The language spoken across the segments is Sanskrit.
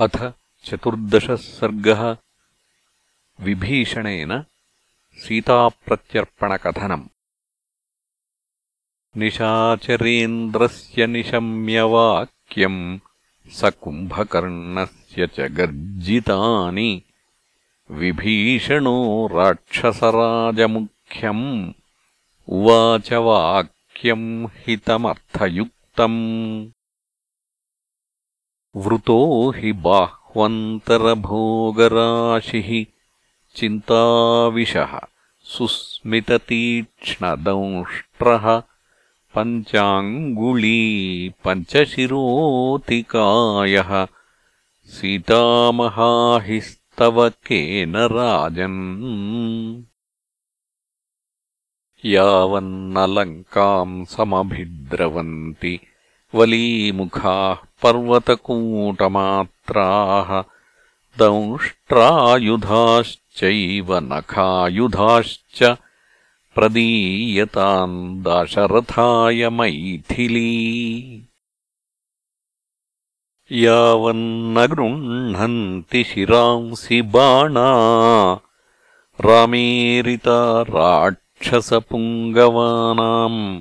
अथ चतुर्दशः सर्गः विभीषणेन सीताप्रत्यर्पणकथनम्। निशाचरेन्द्रस्य निशम्यवाक्यम् स कुम्भकर्णस्य च गर्जितानि विभीषणो राक्षसराजमुख्यम् उवाच वाक्यम् हितमर्थयुक्तम् वृतो हि बाह्वन्तरभोगराशिः चिन्ताविशः सुस्मिततीक्ष्णदंष्ट्रः पञ्चाङ्गुळी पञ्चशिरोतिकायः सीतामहाहिस्तव केन राजन्। यावन्नलङ्काम् समभिद्रवन्ति वलीमुखाः पर्वतकूटमात्राः दंष्ट्रायुधाश्चैव नखायुधाश्च प्रदीयताम् दाशरथाय मैथिली। यावन्न गृह्णन्ति शिरांसि बाणा रामेरिता राक्षसपुङ्गवानाम्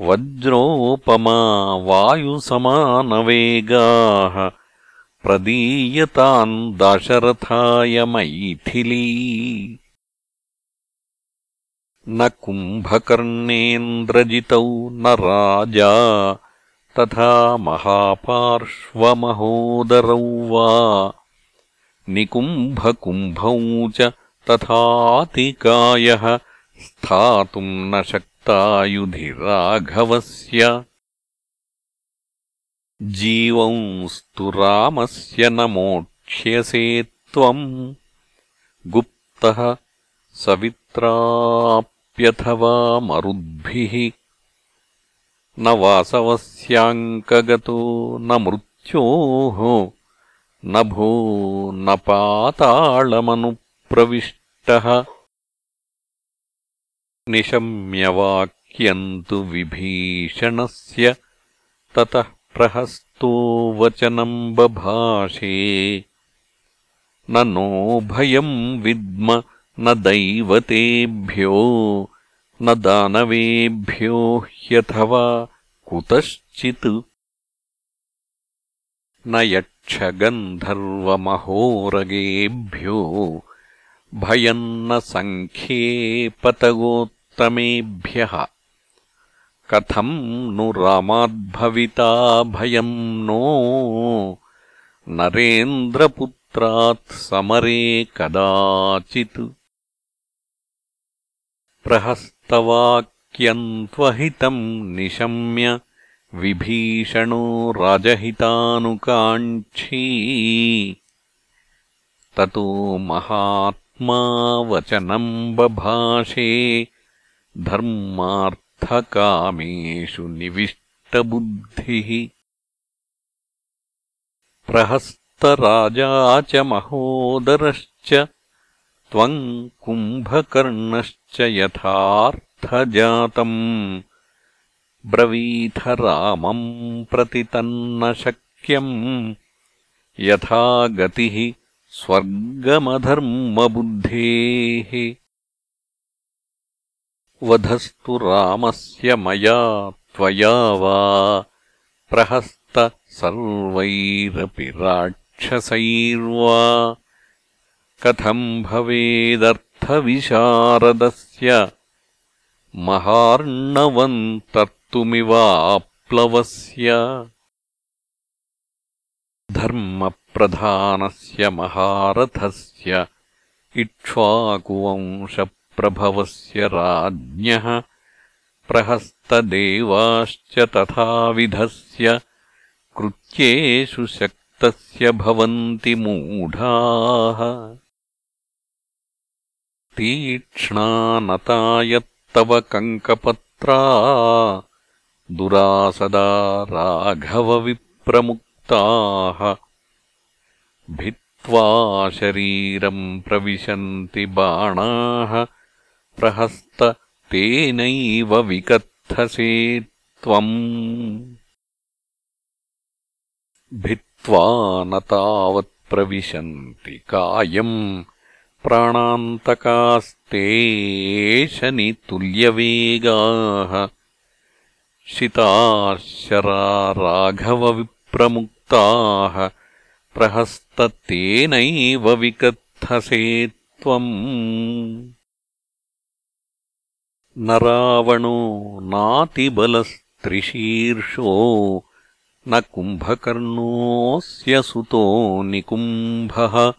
वज्रोपमा वायुसमानवेगाः प्रदीयताम् दाशरथाय मैथिली। न कुम्भकर्णेन्द्रजितौ न राजा तथा महापार्श्वमहोदरौ वा। निकुम्भकुम्भौ च तथातिकायः स्थातुम् न शक् युधिराघवस्य जीवंस्तु रामस्य न मोक्ष्यसे त्वम्। गुप्तः सवित्राप्यथवा मरुद्भिः न वासवस्याङ्कगतो न मृत्योः। न भो न पाताळमनुप्रविष्टः निशम्यवाक्यम् तु विभीषणस्य ततः प्रहस्तो वचनम् बभाषे। न नो भयम् विद्म न दैवतेभ्यो न दानवेभ्यो ह्यथवा कुतश्चित्। न यक्षगन्धर्वमहोरगेभ्यो भयम् न सङ्ख्ये पतगोत्तमेभ्यः कथम् नु रामाद्भविता भयम् नो? नरेन्द्रपुत्रात् समरे कदाचित्। प्रहस्तवाक्यम् त्वहितम् निशम्य विभीषणो राजहितानुकाङ्क्षी। ततो महात् वचनम् बभाषे धर्मार्थकामेषु निविष्टबुद्धिः प्रहस्तराजा च महोदरश्च त्वम् कुम्भकर्णश्च यथार्थजातम् ब्रवीथ रामम् प्रति तन्न शक्यम् यथा गतिः स्वर्गमधर्मबुद्धेः वधस्तु रामस्य मया त्वया वा प्रहस्त सर्वैरपि राक्षसैर्वा। कथम् भवेदर्थविशारदस्य महार्णवम् तर्तुमिवाप्लवस्य धर्मप्रधानस्य महारथस्य इक्ष्वाकुवंशप्रभवस्य राज्ञः प्रहस्तदेवाश्च तथाविधस्य कृत्येषु शक्तस्य भवन्ति मूढाः। तीक्ष्णानतायत्तव कङ्कपत्रा दुरासदा राघवविप्रमुक् भित्त्वा शरीरम् प्रविशन्ति बाणाः प्रहस्त तेनैव विकत्थसे त्वम्। भित्त्वा न तावत्प्रविशन्ति कायम् प्राणान्तकास्तेशनि तुल्यवेगाः। शिताशरा राघवविप्रमुक्ताः प्रहस्ततेनैव विकत्थसे त्वम्। न रावणो नातिबलस्त्रिशीर्षो न कुम्भकर्णोऽस्य सुतो निकुम्भः।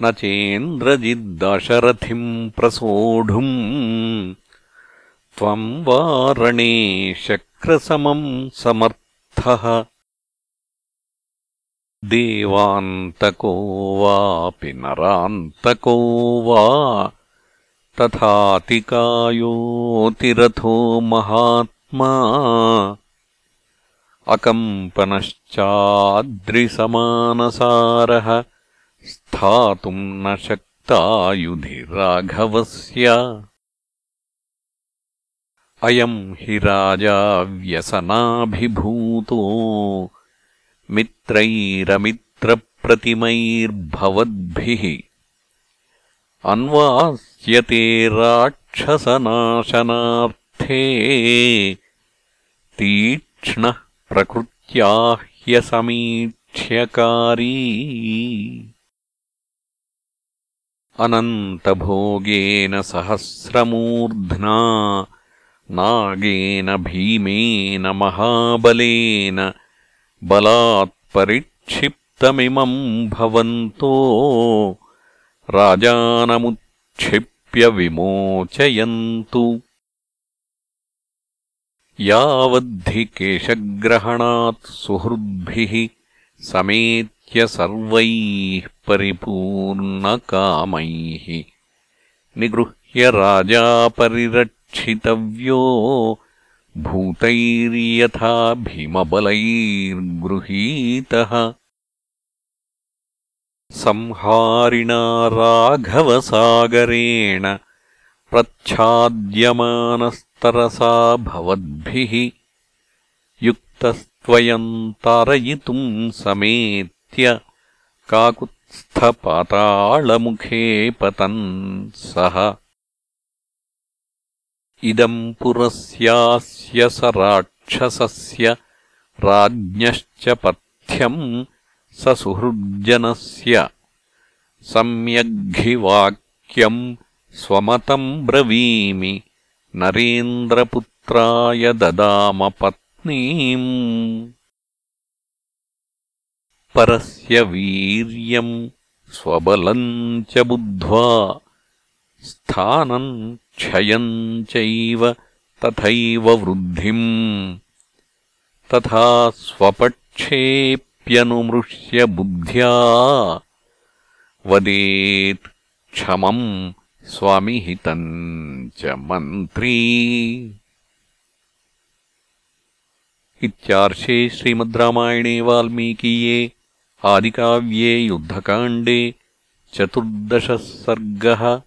न चेन्द्रजिद्दशरथिम् प्रसोढुम्। त्वम् वारणे शक्रसमम् समर्थः देवान्तको वापि नरान्तको वा तथातिकायोतिरथो महात्मा अकम्पनश्चाद्रिसमानसारः स्थातुम् न शक्तायुधिराघवस्य। अयम् हि राजा व्यसनाभिभूतो मित्रैरमित्रप्रतिमैर्भवद्भिः। अन्वास्यते राक्षसनाशनार्थे। तीक्ष्णः प्रकृत्या ह्यसमीक्ष्यकारी अनन्तभोगेन सहस्रमूर्ध्ना नागेन भीमेन महाबलेन बलात्परिक्षिप्तमिमम् भवन्तो राजानमुत्क्षिप्य विमोचयन्तु यावद्धि केशग्रहणात् सुहृद्भिः समेत्य सर्वैः परिपूर्णकामैः निगृह्य राजा परिरक्षितव्यो भूतैर्यथा भीमबलैर्गृहीतः। संहारिणा राघवसागरेण प्रच्छाद्यमानस्तरसा भवद्भिः युक्तस्त्वयम् तारयितुम् समेत्य काकुत्स्थपातालमुखे पतन् सः इदम् पुरस्यास्य स राक्षसस्य राज्ञश्च पथ्यम् स सुहृज्जनस्य सम्यग्घिवाक्यम् स्वमतम् ब्रवीमि नरेन्द्रपुत्राय ददामपत्नीम् परस्य वीर्यम् स्वबलम् च बुद्ध्वा स्थानम् क्षयम् चैव तथैव वृद्धिम्। तथा स्वपक्षेऽप्यनुमृश्य बुद्ध्या वदेत् क्षमम् स्वामिहितम् च मन्त्री। इत्यार्षे श्रीमद्रामायणे वाल्मीकीये आदिकाव्ये युद्धकाण्डे चतुर्दशः सर्गः